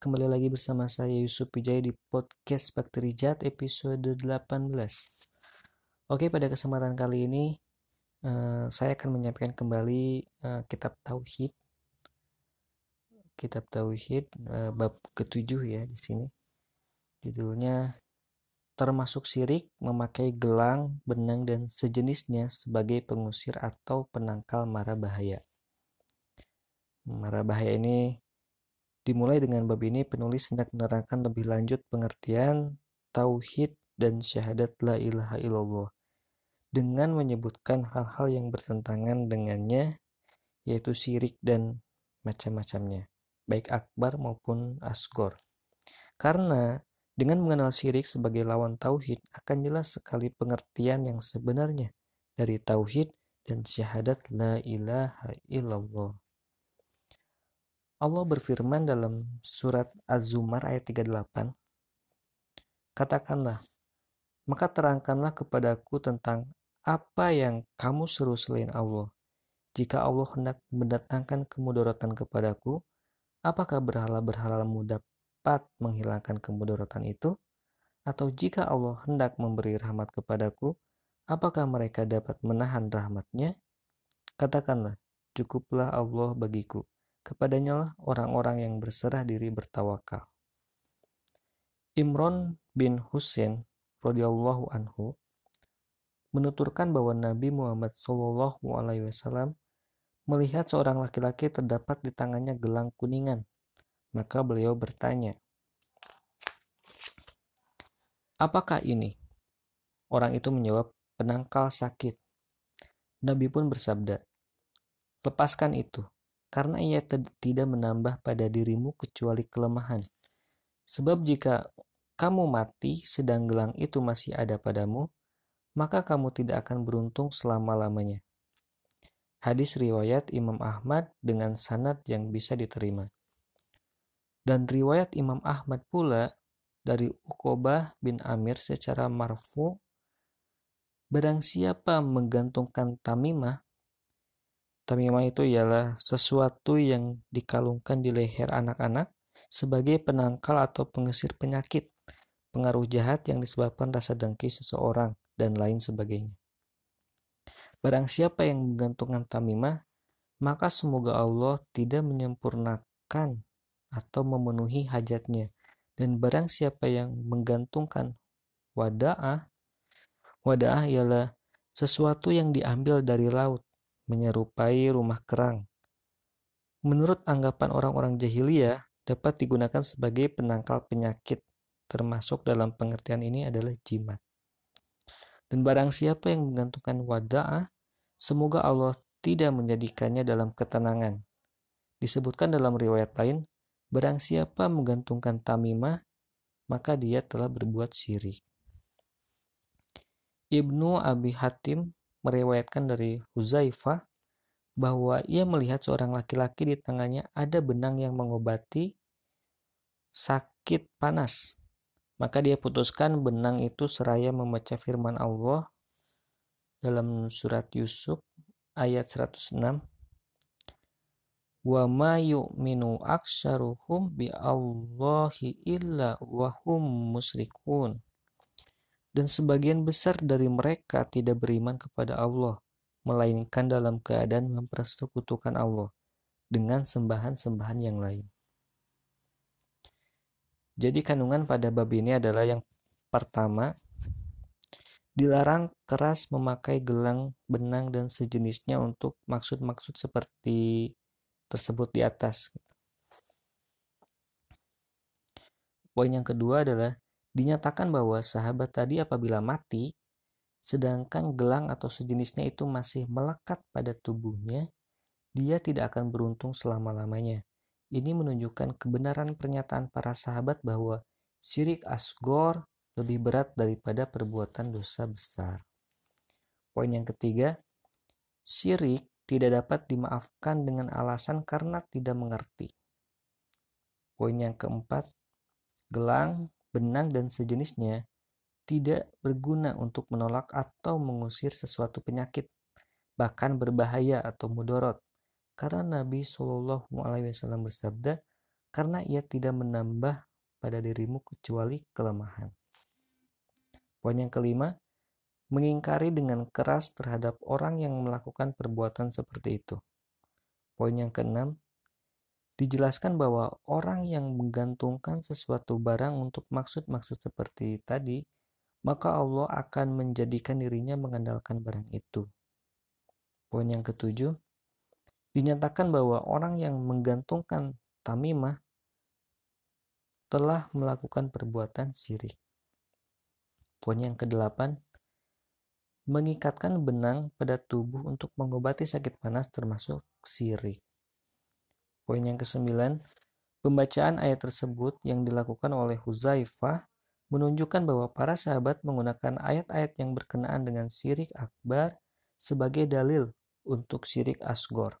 Kembali lagi bersama saya Yusuf Wijaya di podcast Bakteri Jahat episode 18. Oke, pada kesempatan kali ini uh, saya akan menyampaikan kembali uh, kitab Tauhid kitab tauhid uh, bab ketujuh ya di sini. Judulnya termasuk syirik memakai gelang, benang dan sejenisnya sebagai pengusir atau penangkal mara bahaya. Mara bahaya ini dimulai dengan bab ini penulis hendak menerangkan lebih lanjut pengertian tauhid dan syahadat la ilaha illallah dengan menyebutkan hal-hal yang bertentangan dengannya yaitu syirik dan macam-macamnya baik akbar maupun asgor. Karena dengan mengenal syirik sebagai lawan tauhid akan jelas sekali pengertian yang sebenarnya dari tauhid dan syahadat la ilaha illallah. Allah berfirman dalam surat Az-Zumar ayat 38, Katakanlah, maka terangkanlah kepadaku tentang apa yang kamu seru selain Allah. Jika Allah hendak mendatangkan kemudaratan kepadaku, Apakah berhala-berhalamu dapat menghilangkan kemudaratan itu? Atau jika Allah hendak memberi rahmat kepadaku, apakah mereka dapat menahan rahmatnya? Katakanlah, cukuplah Allah bagiku. Kepadanya lah orang-orang yang berserah diri bertawakal. Imron bin Husain radhiyallahu anhu menuturkan bahwa Nabi Muhammad Shallallahu alaihi wasallam melihat seorang laki-laki terdapat di tangannya gelang kuningan. Maka beliau bertanya, "Apakah ini?" Orang itu menjawab, "Penangkal sakit." Nabi pun bersabda, "Lepaskan itu, karena ia tidak menambah pada dirimu kecuali kelemahan. Sebab jika kamu mati sedang gelang itu masih ada padamu, maka kamu tidak akan beruntung selama-lamanya." Hadis riwayat Imam Ahmad dengan sanad yang bisa diterima. Dan riwayat Imam Ahmad pula dari Uqobah bin Amir secara marfu Barang siapa menggantungkan tamimah Tamimah itu ialah sesuatu yang dikalungkan di leher anak-anak sebagai penangkal atau pengusir penyakit, pengaruh jahat yang disebabkan rasa dengki seseorang, dan lain sebagainya. Barang siapa yang menggantungkan tamimah, maka semoga Allah tidak menyempurnakan atau memenuhi hajatnya. Dan barang siapa yang menggantungkan wada'ah, wada'ah ialah sesuatu yang diambil dari laut, menyerupai rumah kerang. Menurut anggapan orang-orang jahiliyah, dapat digunakan sebagai penangkal penyakit, termasuk dalam pengertian ini adalah jimat. Dan barang siapa yang menggantungkan wada'ah, semoga Allah tidak menjadikannya dalam ketenangan. Disebutkan dalam riwayat lain, barang siapa menggantungkan tamimah, maka dia telah berbuat syirik. Ibnu Abi Hatim meriwayatkan dari Huzaifah bahwa ia melihat seorang laki-laki di tangannya ada benang yang mengobati sakit panas. Maka dia putuskan benang itu seraya membaca firman Allah dalam surat Yusuf ayat 106 wa ma yu'minu aksaruhum bi Allahi illa wa hum musyrikun dan sebagian besar dari mereka tidak beriman kepada Allah melainkan dalam keadaan mempersekutukan Allah dengan sembahan-sembahan yang lain jadi kandungan pada bab ini adalah yang pertama, dilarang keras memakai gelang, benang, dan sejenisnya untuk maksud-maksud seperti tersebut di atas. Poin yang kedua adalah dinyatakan bahwa sahabat tadi apabila mati, sedangkan gelang atau sejenisnya itu masih melekat pada tubuhnya, dia tidak akan beruntung selama-lamanya. Ini menunjukkan kebenaran pernyataan para sahabat bahwa syirik asgor lebih berat daripada perbuatan dosa besar. Poin yang ketiga, syirik tidak dapat dimaafkan dengan alasan karena tidak mengerti. Poin yang keempat, gelang, benang, dan sejenisnya tidak berguna untuk menolak atau mengusir sesuatu penyakit, bahkan berbahaya atau mudorot. Karena Nabi Shallallahu Alaihi Wasallam bersabda, karena ia tidak menambah pada dirimu kecuali kelemahan. Poin yang kelima, mengingkari dengan keras terhadap orang yang melakukan perbuatan seperti itu. Poin yang keenam, dijelaskan bahwa orang yang menggantungkan sesuatu barang untuk maksud-maksud seperti tadi, maka Allah akan menjadikan dirinya mengandalkan barang itu. Poin yang ketujuh, dinyatakan bahwa orang yang menggantungkan tamimah telah melakukan perbuatan syirik. Poin yang kedelapan, mengikatkan benang pada tubuh untuk mengobati sakit panas termasuk syirik. Poin yang kesembilan, pembacaan ayat tersebut yang dilakukan oleh Huzaifah menunjukkan bahwa para sahabat menggunakan ayat-ayat yang berkenaan dengan syirik akbar sebagai dalil untuk syirik asgor.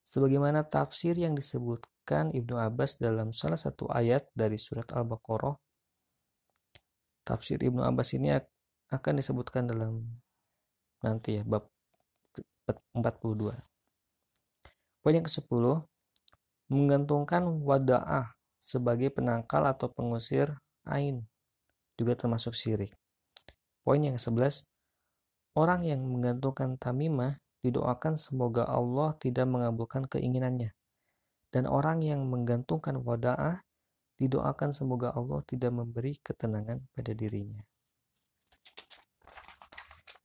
Sebagaimana tafsir yang disebutkan Ibnu Abbas dalam salah satu ayat dari surat Al-Baqarah. Tafsir Ibnu Abbas ini akan disebutkan dalam nanti ya bab 42. Poin yang ke-10, menggantungkan wada'ah sebagai penangkal atau pengusir ain juga termasuk syirik. Poin yang ke-11, orang yang menggantungkan tamimah didoakan semoga Allah tidak mengabulkan keinginannya. Dan orang yang menggantungkan wada'ah didoakan semoga Allah tidak memberi ketenangan pada dirinya.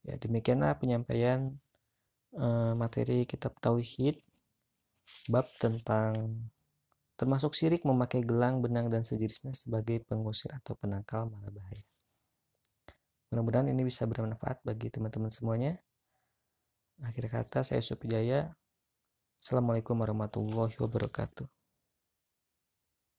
Ya, demikianlah penyampaian uh, materi kitab Tauhid bab tentang termasuk syirik memakai gelang, benang, dan sejenisnya sebagai pengusir atau penangkal mara bahaya. Mudah-mudahan ini bisa bermanfaat bagi teman-teman semuanya. Akhir kata, saya Supijaya. Assalamualaikum warahmatullahi wabarakatuh.